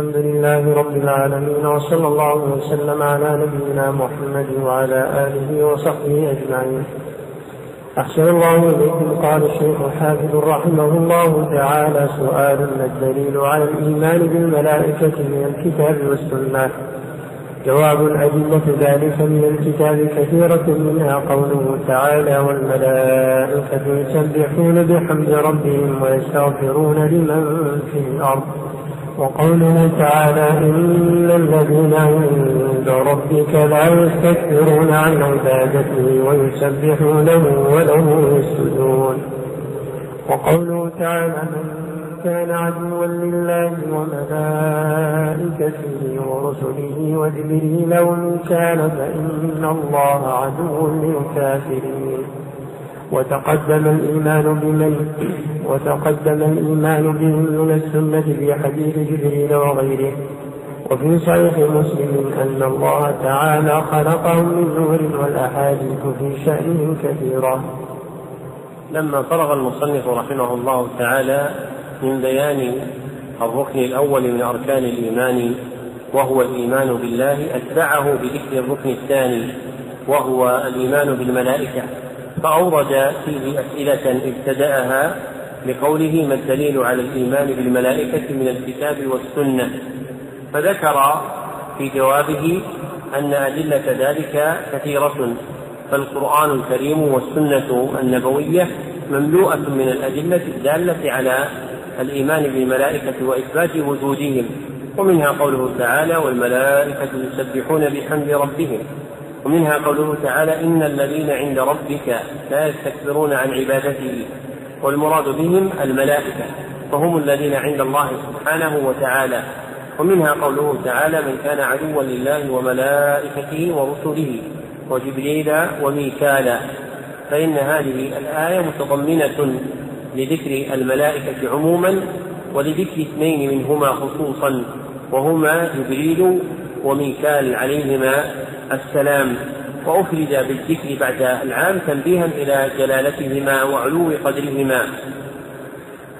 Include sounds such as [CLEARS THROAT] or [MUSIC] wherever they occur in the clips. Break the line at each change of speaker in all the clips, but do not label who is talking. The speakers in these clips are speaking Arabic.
الحمد لله رب العالمين وصلى الله وسلم على نبينا محمد وعلى آله وصحبه أجمعين. أحسن الله إليكم قال الشيخ الحافظ رحمه الله تعالى سؤال ما الدليل على الإيمان بالملائكة من الكتاب والسنة. جواب أدلة ذلك من الكتاب كثيرة منها قوله تعالى والملائكة يسبحون بحمد ربهم ويستغفرون لمن في الأرض. وقوله تعالى إن الذين عند ربك لا يستكبرون عن عبادته ويسبحونه وله يسجدون. وقوله تعالى من كان عدوا لله وملائكته ورسله وجبريل وميكال فإن الله عدو للكافرين. وتقدم الإيمان بمن وتقدم الإيمان بهم من السنة في حديث جبريل وغيره. وفي صحيح مسلم أن الله تعالى خلقهم من نور والأحاديث في شأنهم كثيرة.
لما فرغ المصنف رحمه الله تعالى من بيان الركن الأول من أركان الإيمان وهو الإيمان بالله أتبعه بذكر الركن الثاني وهو الإيمان بالملائكة. فأورد فيه أسئلة ابتدأها بقوله ما الدليل على الإيمان بالملائكة من الكتاب والسنة؟ فذكر في جوابه أن أدلة ذلك كثيرة فالقرآن الكريم والسنة النبوية مملوءة من الأدلة الدالة على الإيمان بالملائكة وإثبات وجودهم ومنها قوله تعالى والملائكة يسبحون بحمد ربهم. ومنها قوله تعالى إن الذين عند ربك لا يستكبرون عن عبادته والمراد بهم الملائكة فهم الذين عند الله سبحانه وتعالى. ومنها قوله تعالى من كان عدوا لله وملائكته ورسله وجبريل وميكالا فإن هذه الآية متضمنة لذكر الملائكة عموما ولذكر اثنين منهما خصوصا وهما جبريل وميكال عليهما السلام وأفرد بالذكر بعد العام تنبيها إلى جلالتهما وعلو قدرهما.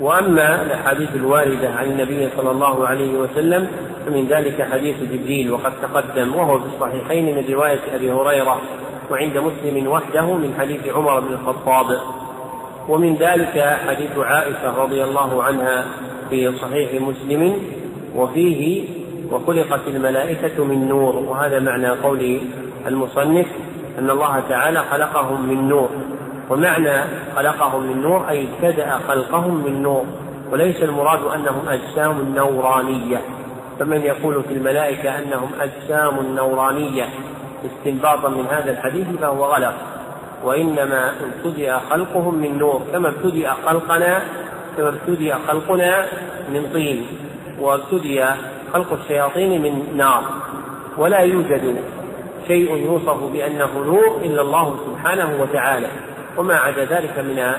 وأما الأحاديث الواردة عن النبي صلى الله عليه وسلم فمن ذلك حديث جبريل وقد تقدم وهو في الصحيحين من رواية أبي هريرة وعند مسلم وحده من حديث عمر بن الخطاب. ومن ذلك حديث عائشة رضي الله عنها في صحيح مسلم وفيه وخلقت الملائكة من نور وهذا معنى قول المصنف أن الله تعالى خلقهم من نور. ومعنى خلقهم من نور أي ابتدأ خلقهم من نور وليس المراد أنهم أجسام نورانية. فمن يقول في الملائكة أنهم أجسام نورانية استنباطا من هذا الحديث فهو غلط. وإنما ابتدأ خلقهم من نور كما ابتدأ خلقنا كما ابتدأ خلقنا من طين وابتدأ خلق الشياطين من نار ولا يوجد شيء يوصف بأنه نور إلا الله سبحانه وتعالى. وما عدا ذلك من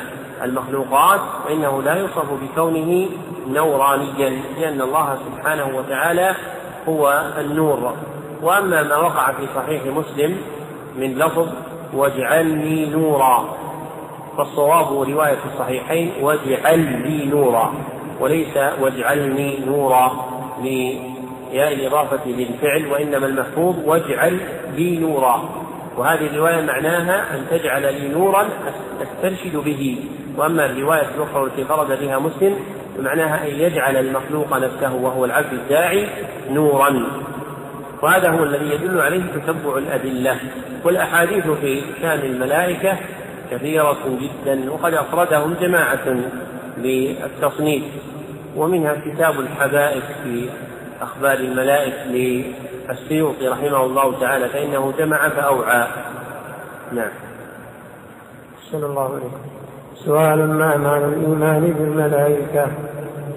المخلوقات فإنه لا يوصف بكونه نورانيا لأن الله سبحانه وتعالى هو النور. وأما ما وقع في صحيح مسلم من لفظ واجعلني نورا فالصواب رواية الصحيحين واجعل لي نورا وليس واجعلني نورا لياء الإضافة للفعل وإنما المحفوظ واجعل لي نورا. وهذه الرواية معناها أن تجعل لي نورا أسترشد به. وأما الرواية الأخرى التي فرد بها مسلم فمعناها أن يجعل المخلوق نفسه وهو العبد الداعي نورا. وهذا هو الذي يدل عليه تتبع الأدلة. والأحاديث في شأن الملائكة كثيرة جدا وقد أفردهم جماعة بالتصنيف ومنها كتاب الحبائب في أخبار الملائكة للسيوطي رحمه الله تعالى فإنه جمع فأوعى. نعم.
صلى الله عليه سؤال ما معنى الإيمان بالملائكة؟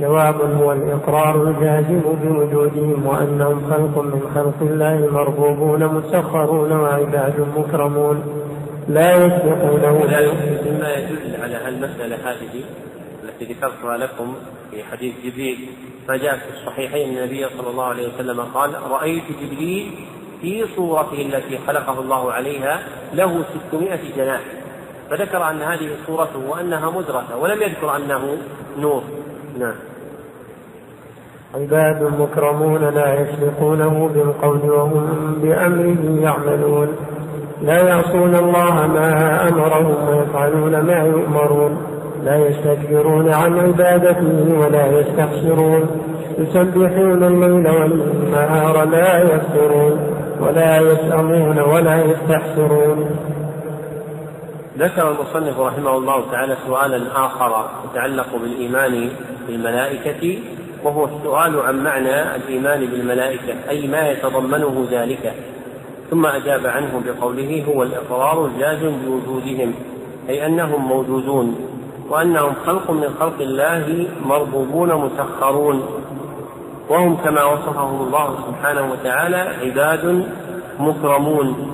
جواب هو الإقرار الجازم بوجودهم وأنهم خلق من خلق الله مربوبون مسخرون وعباد مكرمون. لا يسبقونه
مما يدل على المسألة هذه التي ذكرتها لكم في حديث جبريل ما جاء في الصحيحين النبي صلى الله عليه وسلم قال رأيت جبريل في صورته التي خلقه الله عليها له ستمائة جناح. فذكر أن هذه صورته وأنها مدركة ولم يذكر أنه نور. نعم.
عباد مكرمون لا يسبقونه بالقول وهم بأمره يعملون. لا يعصون الله ما أمرهم ويفعلون ما يؤمرون. لا يستكبرون عن عبادته ولا يستحسرون. يسبحون الليل والنهار لا يفترون ولا يسأمون ولا يستحسرون.
ذكر المصنف رحمه الله تعالى سؤالا آخر يتعلق بالإيمان بالملائكة وهو السؤال عن معنى الإيمان بالملائكة أي ما يتضمنه ذلك. ثم أجاب عنه بقوله هو الإقرار الجازم بوجودهم أي أنهم موجودون. وأنهم خلق من خلق الله مربوبون مسخرون. وهم كما وصفهم الله سبحانه وتعالى عباد مكرمون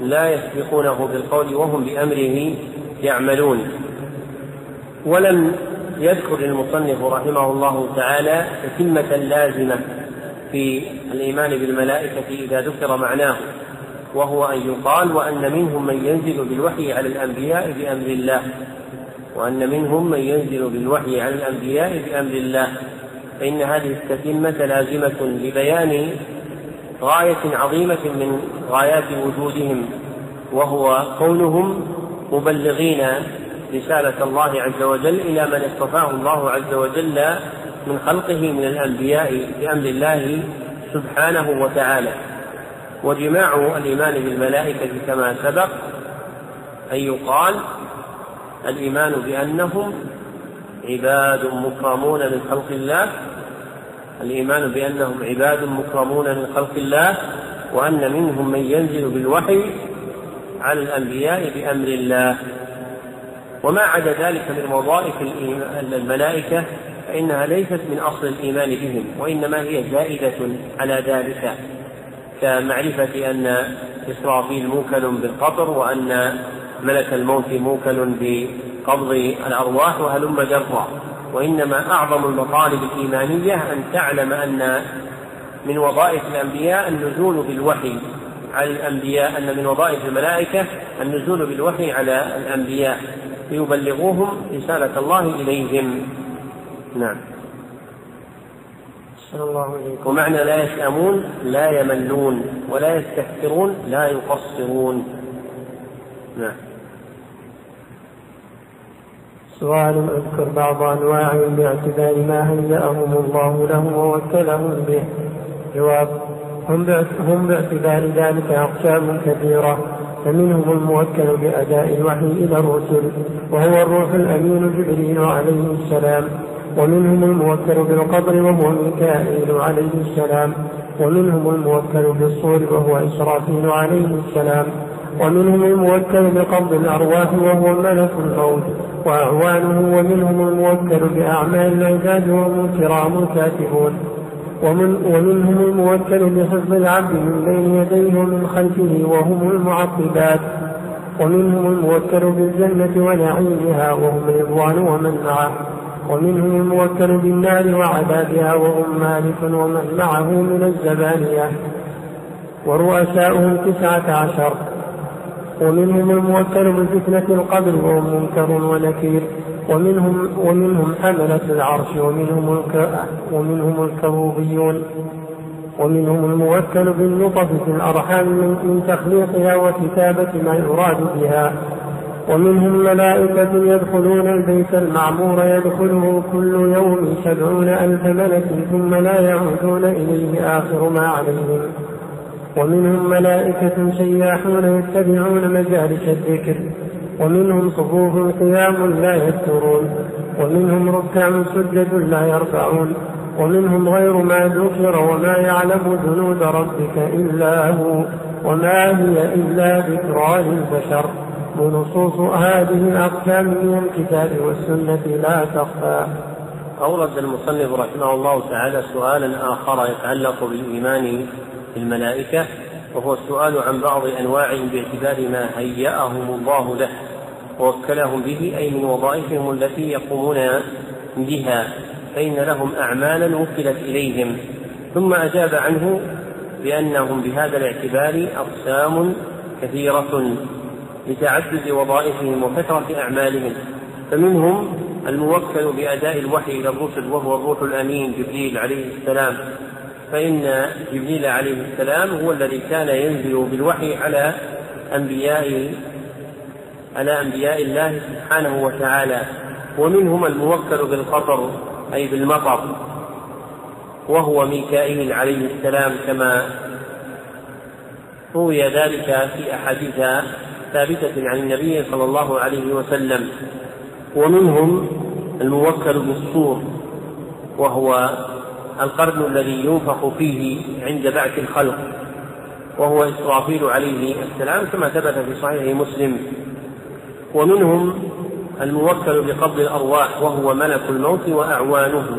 لا يسبقونه بالقول وهم بأمره يعملون. ولم يذكر المصنف رحمه الله تعالى تتمة لازمة في الإيمان بالملائكة إذا ذكر معناه وهو أن يقال وأن منهم من ينزل بالوحي على الأنبياء بأمر الله. وأن منهم من ينزل بالوحي على الأنبياء بأمر الله فإن هذه التتمة لازمة لبيان غاية عظيمة من غايات وجودهم وهو كونهم مبلغين رسالة الله عز وجل إلى من اصطفاه الله عز وجل من خلقه من الأنبياء بأمر الله سبحانه وتعالى. وجماع الإيمان بالملائكة كما سبق أن يقال الإيمان بأنهم عباد مكرمون من خلق الله الإيمان بأنهم عباد مكرمون من خلق الله وأن منهم من ينزل بالوحي على الأنبياء بأمر الله. وما عدا ذلك من وظائف الملائكة فإنها ليست من أصل الإيمان بهم وإنما هي زائدة على ذلك كمعرفة أن إسرافيل موكل بالقطر وأن ملك الموت موكل بقبض الأرواح وهلم جرا وإنما أعظم المطالب الإيمانية أن تعلم أن من وظائف الأنبياء النزول بالوحي على الأنبياء أن من وظائف الملائكة النزول بالوحي على الأنبياء. ليبلغوهم رسالة الله إليهم. نعم. الله ومعنى لا يسأمون لا يملون ولا يستكثرون لا يقصرون. نعم.
سؤال أذكر بعض انواعهم باعتبار ما هيأهم الله له ووكلهم به. جواب هم هم باعتبار ذلك أقسام كثيره فمنهم الموكل بأداء الوحي إلى الرسل وهو الروح الأمين جبريل عليه السلام ومنهم الموكل بالقبر وهو ميكائيل عليه السلام ومنهم الموكل بالصور وهو إسرافيل عليه السلام ومنهم الموكل بقبض الأرواح وهو ملك الموت وأعوانه ومنهم الموكل بأعمال العباد وهم الكرام الكاتبون. ومن ومنهم الموكل بحفظ العبد من بين يديه ومن خلفه وهم المعقبات. ومنهم الموكل بالجنة ونعيمها وهم رضوان ومن معه. ومنهم الموكل بالنار وعذابها وهم مالك ومن معه من الزبانية. ورؤساؤهم تسعة عشر. ومنهم الموكل بفتنة القبر وهم منكر ونكير. ومنهم ومنهم حملة العرش ومنهم ومنهم الكروبيون. ومنهم الموكل باللطف في الأرحام من تخليقها وكتابة ما يراد بها. ومنهم ملائكة يدخلون البيت المعمور يدخله كل يوم سبعون ألف ملك ثم لا يعودون إليه آخر ما عليهم. ومنهم ملائكة سياحون يتبعون مجالس الذكر ومنهم صفوف قيام لا يسترون ومنهم ركع سجد لا يرفعون ومنهم غير ما ذكر وما يعلم جنود ربك إلا هو وما هي إلا ذكرى للبشر. ونصوص هذه الأقسام من الكتاب والسنة لا تخفى.
أورد المصنف رحمه الله تعالى سؤالا آخر يتعلق بالإيمان بالملائكة وهو السؤال عن بعض أنواعهم باعتبار ما هيأهم الله له ووكلهم به أي من وظائفهم التي يقومون بها فإن لهم أعمالا وكلت إليهم. ثم أجاب عنه بأنهم بهذا الاعتبار أقسام كثيرة لتعدد وظائفهم وكثرة أعمالهم. فمنهم الموكل بأداء الوحي إلى الرسل وهو الروح الأمين جبريل عليه السلام. فإن جبريل عليه السلام هو الذي كان ينزل بالوحي على أنبياء على أنبياء الله سبحانه وتعالى. ومنهم الموكل بالقطر أي بالمطر وهو ميكائيل عليه السلام كما روي ذلك في أحاديث ثابتة عن النبي صلى الله عليه وسلم. ومنهم الموكل بالصور وهو القرن الذي ينفخ فيه عند بعث الخلق وهو إسرافيل عليه السلام كما ثبت في صحيح مسلم. ومنهم الموكل بقبض الأرواح وهو ملك الموت وأعوانه.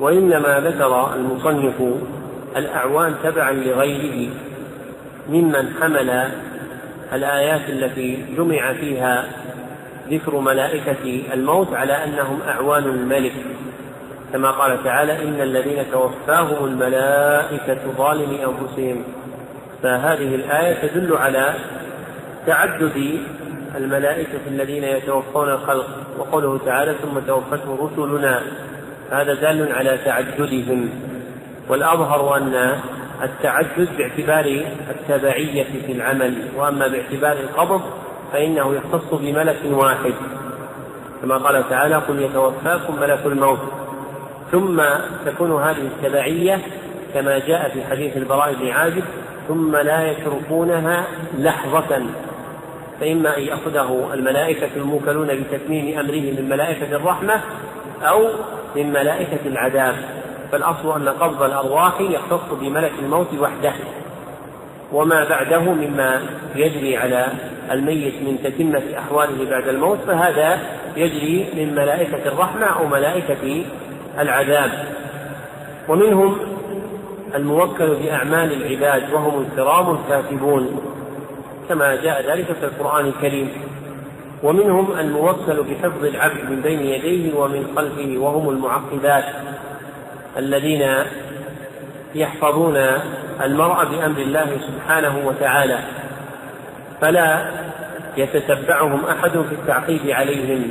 وإنما ذكر المصنف الأعوان تبعا لغيره ممن حمل الآيات التي جمع فيها ذكر ملائكة الموت على أنهم أعوان الملك. كما قال تعالى إن الذين توفاهم الملائكة ظالمي أنفسهم. فهذه الآية تدل على تعدد الملائكة الذين يتوفون الخلق وقوله تعالى ثم توفتهم رسلنا. هذا دال على تعددهم. والأظهر أن التعدد باعتبار التبعية في العمل وأما باعتبار القبض فإنه يختص بملك واحد. كما قال تعالى قل يتوفاكم ملك الموت. ثم تكون هذه التبعية كما جاء في حديث البراء بن عازب ثم لا يتركونها لحظة فإما أن يأخذه الملائكة الموكلون بتتميم أمره من ملائكة الرحمة أو من ملائكة العذاب. فالأصل أن قبض الأرواح يختص بملك الموت وحده. وما بعده مما يجري على الميت من تتمة أحواله بعد الموت فهذا يجري من ملائكة الرحمة أو ملائكة العذاب. ومنهم الموكل بأعمال العباد وهم الكرام الكاتبون كما جاء ذلك في القرآن الكريم. ومنهم الموكل بحفظ العبد من بين يديه ومن خلفه وهم المعقبات الذين يحفظون المرء بأمر الله سبحانه وتعالى. فلا يتتبعهم أحد في التعقيب عليهم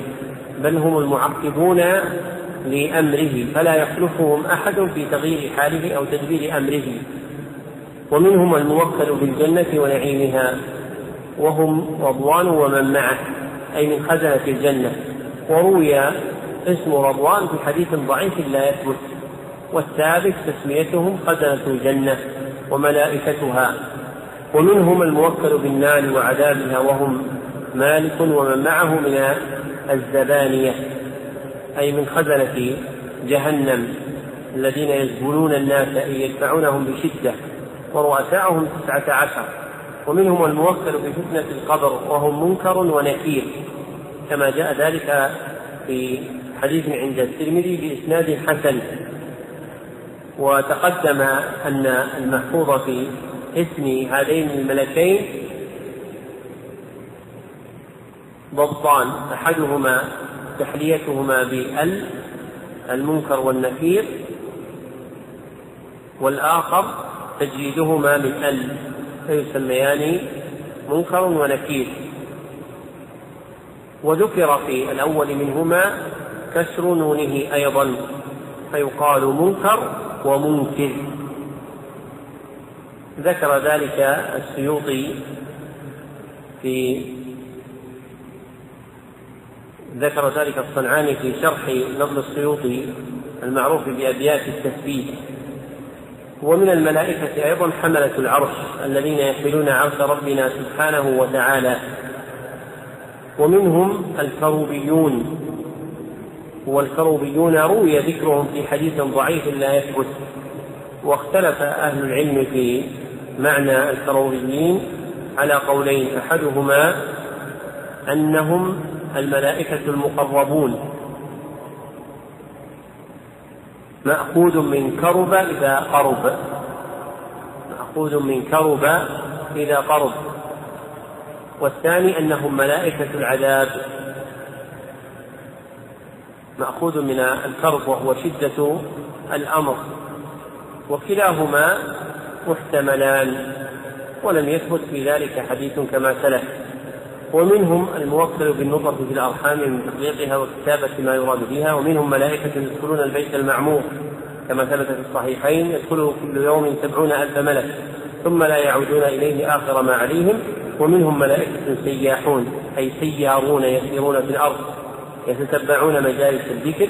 بل هم المعقبون لأمره فلا يخلفهم أحد في تغيير حاله أو تدبير أمره. ومنهم الموكل بالجنة ونعيمها وهم رضوان ومن معه أي من خزنة الجنة. وروي اسم رضوان في حديث ضعيف لا يثبت. والثابت تسميتهم خزنة الجنة وملائكتها. ومنهم الموكل بالنار وعذابها وهم مالك ومن معه من الزبانية. أي من خزنة جهنم الذين يزبلون الناس أي يدفعونهم بشدة ورؤساؤهم تسعة عشر. ومنهم الموكل بفتنة القبر وهم منكر ونكير. كما جاء ذلك في حديث عند الترمذي بإسناد حسن. وتقدم أن المحفوظ في اسم هذين الملكين ضبطان أحدهما تحليتهما بال المنكر والنكير والآخر تجريدهما من ال فيسميان منكر ونكير. وذكر في الأول منهما كسر نونه أيضا فيقال منكر ومنكر. ذكر ذلك السيوطي في ذكر ذلك الصنعاني في شرح نظم السيوطي المعروف بأبيات التثبيت. ومن الملائكة أيضا حملة العرش الذين يحملون عرش ربنا سبحانه وتعالى. ومنهم الكروبيون. والكروبيون روي ذكرهم في حديث ضعيف لا يثبت. واختلف أهل العلم في معنى الكروبيين على قولين. أحدهما أنهم الملائكة المقربون. مأخوذ من كرب إذا قرب. مأخوذ من كرب إذا قرب. والثاني أنهم ملائكة العذاب. مأخوذ من الكرب وهو شدة الأمر. وكلاهما محتملان. ولم يثبت في ذلك حديث كما سلف. ومنهم الموكل بالنطفة في الأرحام من تطبيقها وكتابة ما يراد بها ومنهم ملائكة يدخلون البيت المعمور كما ثبت في الصحيحين يدخله كل يوم سبعون ألف ملك ثم لا يعودون إليه آخر ما عليهم. ومنهم ملائكة سياحون أي سيارون يسيرون في الأرض يتتبعون مجالس الذكر.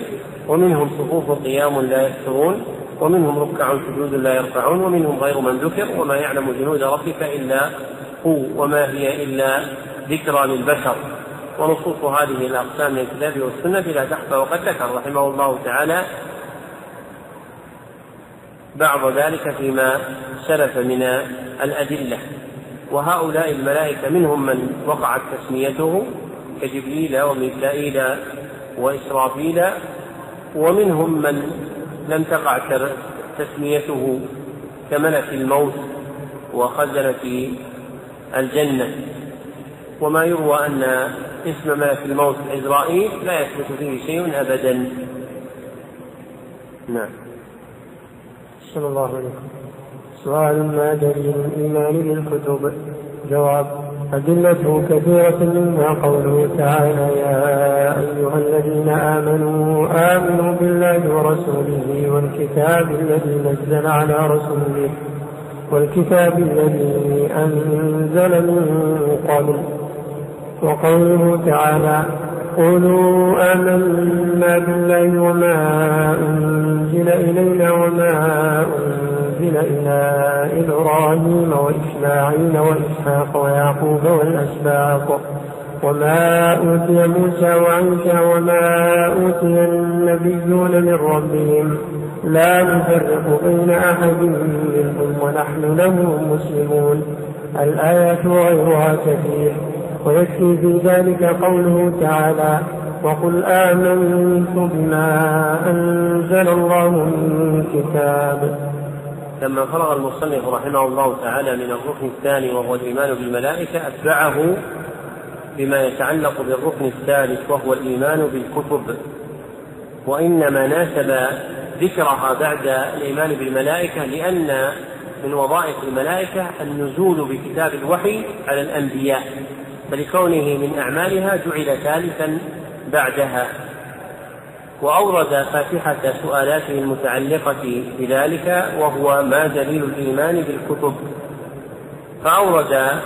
ومنهم صفوف قيام لا يكثرون ومنهم ركع سجود لا يرفعون ومنهم غير من ذكر. وما يعلم جنود ربك إلا هو وما هي إلا ذكرى للبشر. ونصوص هذه الأقسام من الكتاب والسنة لا تخفى وقد ذكر رحمه الله تعالى بعض ذلك فيما سلف من الأدلة. وهؤلاء الملائكة منهم من وقعت تسميته كجبريل وميكائيل وإسرافيل ومنهم من لم تقع تسميته كملك الموت وخزنة الجنة. وما يروى أن اسم ملك الموت عزرائيل لا يثبت فيه شيء أبدا.
نعم. صلى الله عليكم سؤال ما دليل الإيمان بالكتب؟ جواب أدلته كثيرة منها قوله تعالى يا أيها الذين آمنوا آمنوا بالله ورسوله والكتاب الذي نزل على رسوله والكتاب الذي أنزل من قبل. وقوله تعالى قولوا آمنا بالله وما أنزل إلينا وما أنزل إلى إبراهيم وإسماعيل وإسحاق ويعقوب والأسباط وما أوتي موسى وعيسى وما أوتي النبيون من ربهم لا نفرق بين أحد منهم ونحن له مسلمون الآيات غيرها كثير ويكفي في ذلك قوله تعالى وقل آمنت بما أنزل الله من كتاب.
لما فرغ المصنف رحمه الله تعالى من الركن الثاني وهو الإيمان بالملائكة أتبعه بما يتعلق بالركن الثالث وهو الإيمان بالكتب. وإنما ناسب ذكرها بعد الإيمان بالملائكة لأن من وظائف الملائكة النزول بكتاب الوحي على الأنبياء. فلكونه من أعمالها جعل ثالثا بعدها وأورد فاتحة سؤالاته المتعلقة بذلك وهو ما دليل الإيمان بالكتب. فأورد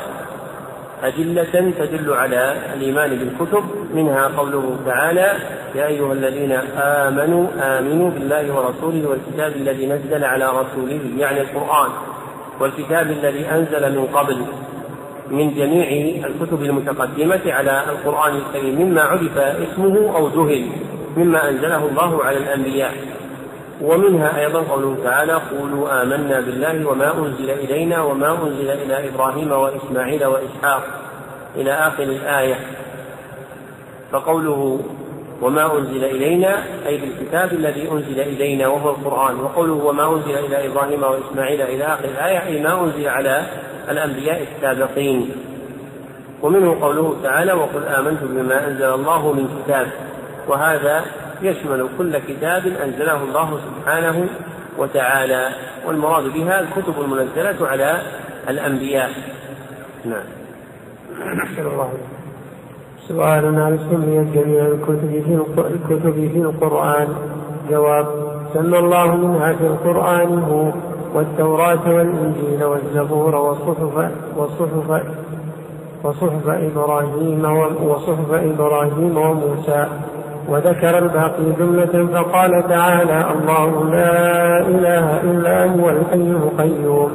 أدلة تدل على الإيمان بالكتب منها قوله تعالى يا أيها الذين آمنوا آمنوا بالله ورسوله والكتاب الذي نزل على رسوله يعني القرآن والكتاب الذي أنزل من قبل. من جميع الكتب المتقدمة على القرآن الكريم مما عرف اسمه أو جهل مما أنزله الله على الأنبياء. ومنها أيضا قوله تعالى قولوا آمنا بالله وما أنزل إلينا وما أنزل إلى إبراهيم وإسماعيل وإسحاق إلى آخر الآية. فقوله وما أنزل إلينا أي بالكتاب الذي أنزل إلينا وهو القرآن. وقوله وما أنزل إلى إبراهيم وإسماعيل إلى آخر الآية أي ما أنزل على الأنبياء السابقين. ومنه قوله تعالى وقل آمنت بما أنزل الله من كتاب. وهذا يشمل كل كتاب أنزله الله سبحانه وتعالى. والمراد بها الكتب المنزلة على الأنبياء. نعم.
سؤال هل سميت جميع الكتب في الكتب في القرآن؟ جواب سمى الله منها في القرآن هو والتوراة والإنجيل والزبور والصحف والصحف وصحف إبراهيم وصحف إبراهيم وموسى. وذكر الباقي جملة فقال تعالى الله لا إله إلا هو الحي القيوم.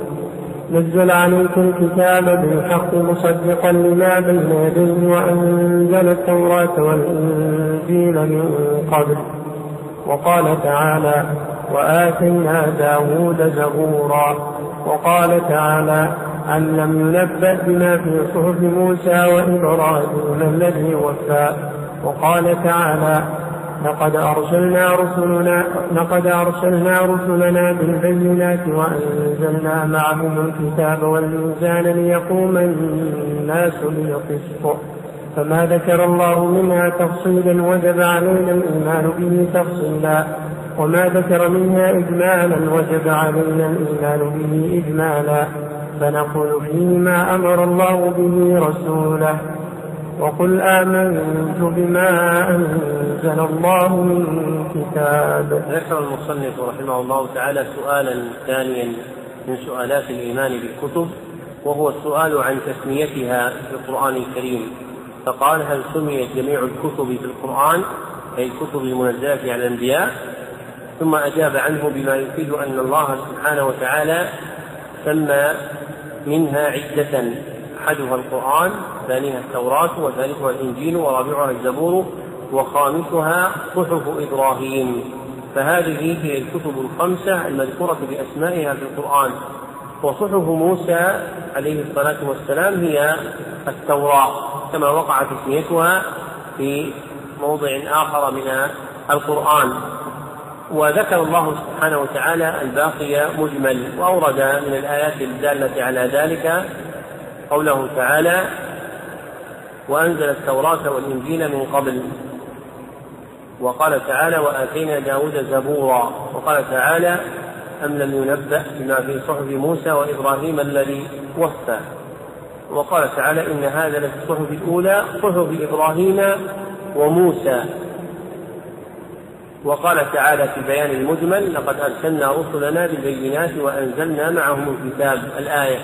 نزل عليك الكتاب بالحق مصدقا لما بين يديه وأنزل التوراة والإنجيل من قبل. وقال تعالى وآتينا داود زبورا. وقال تعالى أن لم ينبأ بما في صحف موسى وإبراهيم الذي وفى؟ وقال تعالى لقد أرسلنا رسلنا لقد أرسلنا رسلنا بالبينات وأنزلنا معهم الكتاب والميزان ليقوم الناس بالقسط. فما ذكر الله منها تفصيلا وجب علينا الإيمان به تفصيلا. وما ذكر منها إجمالا وجب علينا الإيمان به إجمالا فنقول فيه ما أمر الله به رسوله. وقل آمنت بما أنزل الله من كتاب.
ذكر المصنف رحمه الله تعالى سؤالا ثانيا من سؤالات الإيمان بالكتب وهو السؤال عن تسميتها في القرآن الكريم. فقال هل سميت جميع الكتب في القرآن؟ أي الكتب المنزلة على الأنبياء؟ ثم أجاب عنه بما يفيد أن الله سبحانه وتعالى سمى منها عدة أحدها القرآن ثانيها التوراة وثالثها الإنجيل ورابعها الزبور وخامسها صحف إبراهيم. فهذه هي الكتب الخمسة المذكورة بأسمائها في القرآن. وصحف موسى عليه الصلاة والسلام هي التوراة كما وقع تسميتها في موضع آخر من القرآن. وذكر الله سبحانه وتعالى الباقي مجمل وأورد من الآيات الدالة على ذلك قوله تعالى وأنزل التوراة والإنجيل من قبل. وقال تعالى وآتينا داود زبورا. وقال تعالى أم لم ينبأ بما في صحف موسى وإبراهيم الذي وفى. وقال تعالى إن هذا لفي الصحف الأولى صحف إبراهيم وموسى. وقال تعالى في بيان المجمل لقد أرسلنا رسلنا بالبينات وأنزلنا معهم الكتاب الآية.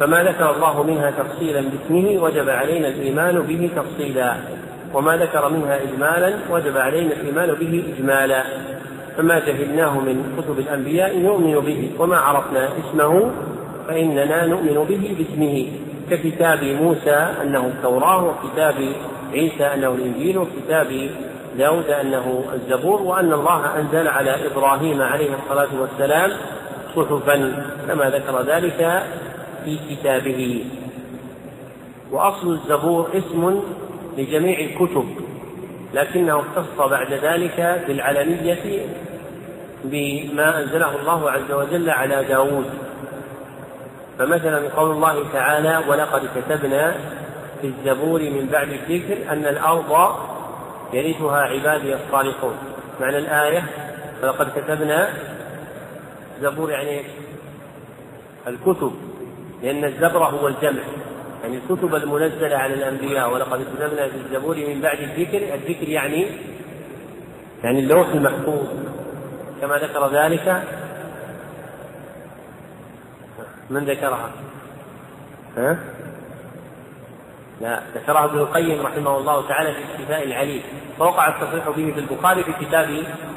فما ذكر الله منها تفصيلا باسمه وجب علينا الإيمان به تفصيلا وما ذكر منها إجمالا وجب علينا الإيمان به إجمالا. فما جهلناه من كتب الأنبياء نؤمن به وما عرفنا اسمه فإننا نؤمن به باسمه. ككتاب موسى أنه التوراة وكتاب عيسى أنه الإنجيل وكتاب داود أنه الزبور وأن الله أنزل على إبراهيم عليه الصلاة والسلام صحفا كما ذكر ذلك في كتابه. وأصل الزبور اسم لجميع الكتب لكنه اختص بعد ذلك بالعلنية بما أنزله الله عز وجل على داود. فمثلا قول الله تعالى ولقد كتبنا في الزبور من بعد الذكر أن الأرض يرثها عبادي الصالحون معنى الآية فلقد كتبنا زبور يعني الكتب لأن الزبر هو الجمع يعني الكتب المنزلة على الأنبياء ولقد كتبنا في الزبور من بعد الذكر الذكر يعني يعني اللوح المحفوظ كما ذكر ذلك من ذكرها؟ ها؟ لا ذكرها ابن القيم رحمه الله تعالى في الشفاء العليل ووقع التصريح به في البخاري في كتاب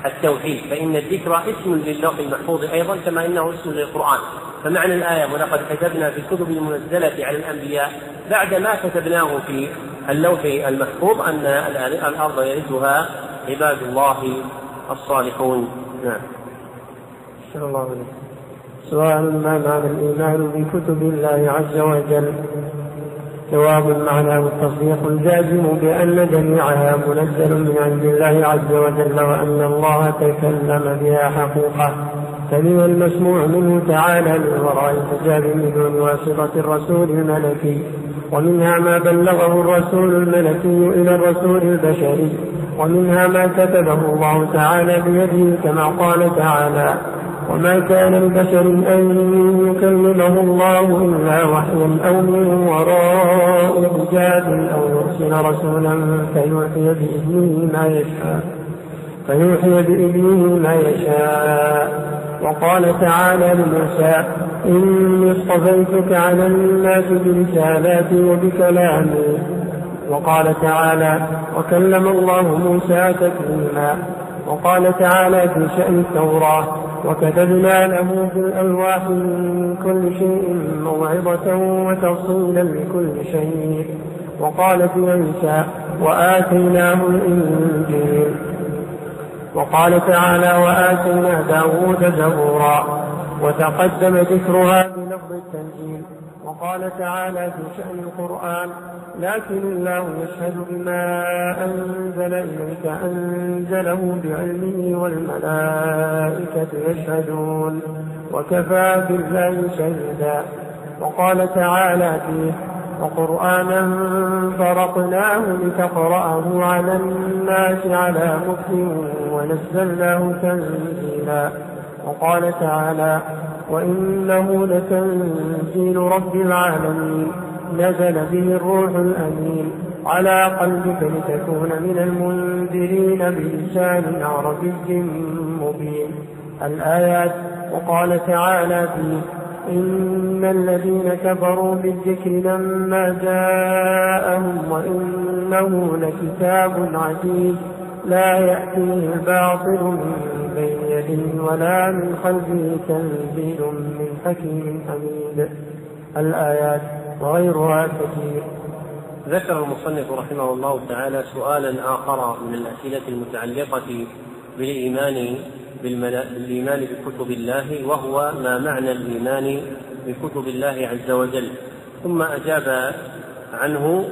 التوحيد. فإن الذكر اسم للوح المحفوظ أيضا كما إنه اسم للقرآن. فمعنى الآية ولقد كتبنا في الكتب المنزلة على الأنبياء بعد ما كتبناه في اللوح المحفوظ أن الأرض يرثها عباد الله الصالحون. نعم.
الله. سؤال ما معنى الإيمان بكتب الله عز وجل؟ جواب معناه التصديق الجازم بأن جميعها منزل من عند الله عز وجل وأن الله تكلم بها حقوقة فمن المسموع منه تعالى من وراء الحجاب من دون واسطة الرسول الملكي ومنها ما بلغه الرسول الملكي إلى الرسول البشري ومنها ما كتبه الله تعالى بيده كما قال تعالى وما كان لبشر أن يكلمه الله إلا وحيا أو من وراء حجاب أو يرسل رسولا فيوحي بإذنه ما يشاء. فيوحي بإذنه ما يشاء. وقال تعالى لموسى إني اصطفيتك على الناس برسالاتي وبكلامي وقال تعالى وكلم الله موسى تكليما. وقال تعالى في شأن التوراة وكتبنا له في الألواح من كل شيء موعظة وتفصيلا لكل شيء. وقال في عيسى وآتيناه الإنجيل. وقال تعالى وآتينا داود زبورا. وتقدم ذكرها وقال تعالى في شأن القرآن لكن الله يشهد بما أنزل إليك أنزله بعلمه والملائكة يشهدون وكفى بالله شهيدا. وقال تعالى فيه وقرآنا فرقناه لتقرأه على الناس على مكر ونزلناه تنزيلا. وقال تعالى وإنه لتنزيل رب العالمين. نزل به الروح الأمين. على قلبك لتكون من المنذرين بلسان عربي مبين. الآيات وقال تعالى فيه إن الذين كفروا بالذكر لما جاءهم وإنه لكتاب عزيز. لا يأتيه الباطل من بين ولا من خلفه تنزيل من حكيم حميد. الآيات وغيرها كثير.
ذكر المصنف رحمه الله تعالى سؤالا آخر من الأسئلة المتعلقة بالإيمان بالإيمان بكتب الله وهو ما معنى الإيمان بكتب الله عز وجل. ثم أجاب عنه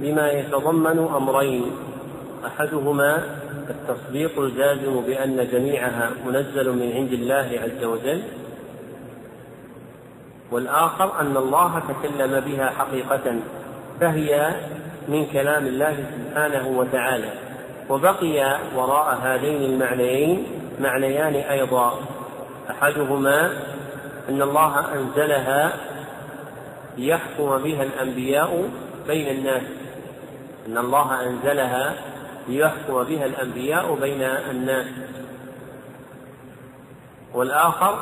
بما يتضمن أمرين أحدهما التصديق الجازم بأن جميعها منزل من عند الله عز وجل والآخر أن الله تكلم بها حقيقة فهي من كلام الله سبحانه وتعالى. وبقي وراء هذين المعنيين معنيان أيضا. أحدهما أن الله أنزلها ليحكم بها الأنبياء بين الناس. أن الله أنزلها ليحكم بها الأنبياء بين الناس. والآخر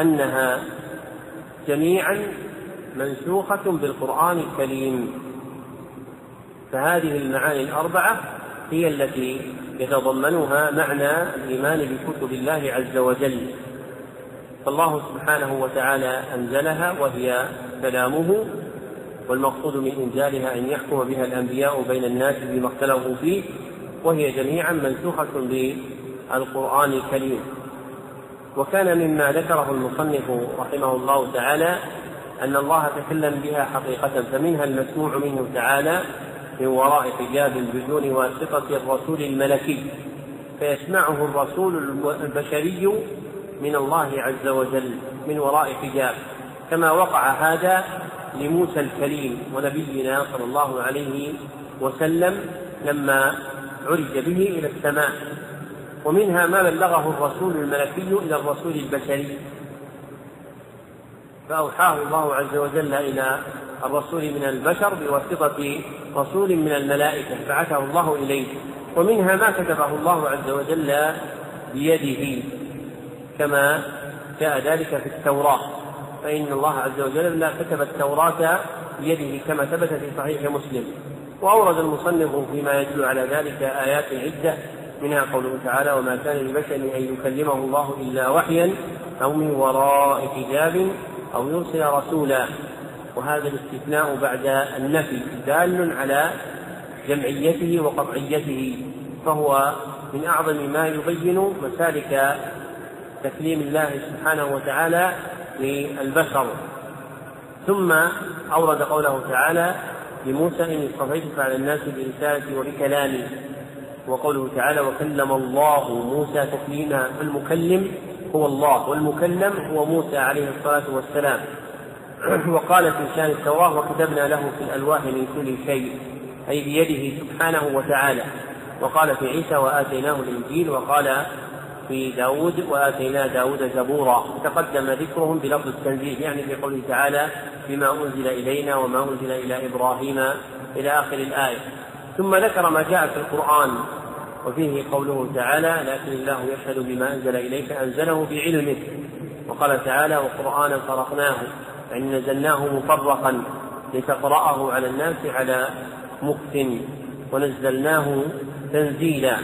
أنها جميعا منسوخة بالقرآن الكريم. فهذه المعاني الأربعة هي التي يتضمنها معنى الإيمان بكتب الله عز وجل. فالله سبحانه وتعالى أنزلها وهي كلامه والمقصود من إنزالها أن يحكم بها الأنبياء بين الناس بما اختلفوا فيه وهي جميعا منسوخة بالقرآن الكريم. وكان مما ذكره المصنف رحمه الله تعالى أن الله تكلم بها حقيقة فمنها المسموع منه تعالى من وراء حجاب بدون واسطة الرسول الملكي. فيسمعه الرسول البشري من الله عز وجل من وراء حجاب. كما وقع هذا لموسى الكريم ونبينا صلى الله عليه وسلم لما عرج به إلى السماء. ومنها ما بلغه الرسول الملكي إلى الرسول البشري. فأوحاه الله عز وجل إلى الرسول من البشر بواسطة رسول من الملائكة بعثه الله إليه. ومنها ما كتبه الله عز وجل بيده كما جاء ذلك في التوراة. فإن الله عز وجل لا كتب التوراة بيده كما ثبت في صحيح مسلم. وأورد المصنف فيما يدل على ذلك آيات عدة منها قوله تعالى وما كان لبشر أن يكلمه الله إلا وحيا أو من وراء حجاب أو يرسل رسولا. وهذا الاستثناء بعد النفي دال على جمعيته وقطعيته فهو من أعظم ما يبين مسالك تكليم الله سبحانه وتعالى للبشر. ثم أورد قوله تعالى لموسى إني اصطفيتك على الناس برسالتي وبكلامي. وقوله تعالى وكلم الله موسى تكليما المكلم هو الله والمكلم هو موسى عليه الصلاة والسلام. [CLEARS THROAT] وقال في شان التوراة وكتبنا له في الألواح من كل شيء أي بيده سبحانه وتعالى. وقال في عيسى وآتيناه الإنجيل وقال في داود وآتينا داود زبورا. تقدم ذكرهم بلفظ التنزيل يعني في قوله تعالى بما أنزل إلينا وما أنزل إلى إبراهيم إلى آخر الآية. ثم ذكر ما جاء في القرآن وفيه قوله تعالى لكن الله يشهد بما أنزل إليك أنزله بعلمه وقال تعالى وقرآنا فرقناه يعني نزلناه مفرقا لتقرأه على الناس على مكت ونزلناه تنزيلا.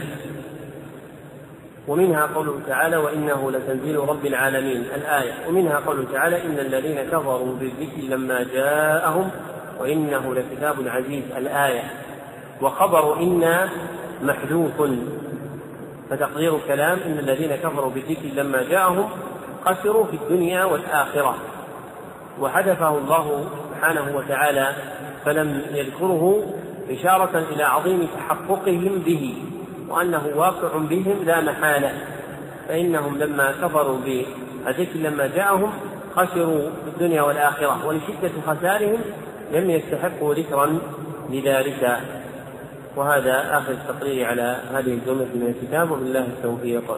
ومنها قوله تعالى وإنه لتنزيل رب العالمين الآية. ومنها قوله تعالى إن الذين كفروا بالذكر لما جاءهم وإنه لكتاب عزيز الآية. وخبر إن محذوف. فتقدير الكلام إن الذين كفروا بالذكر لما جاءهم خسروا في الدنيا والآخرة. وحذفه الله سبحانه وتعالى فلم يذكره إشارة إلى عظيم تحققهم به. وأنه واقع بهم لا محالة فإنهم لما كفروا بالذكر لما جاءهم خسروا في الدنيا والآخرة ولشدة خسارهم لم يستحقوا ذكرا لذلك. وهذا آخر التقرير على هذه الجملة من الكتاب وبالله التوفيق.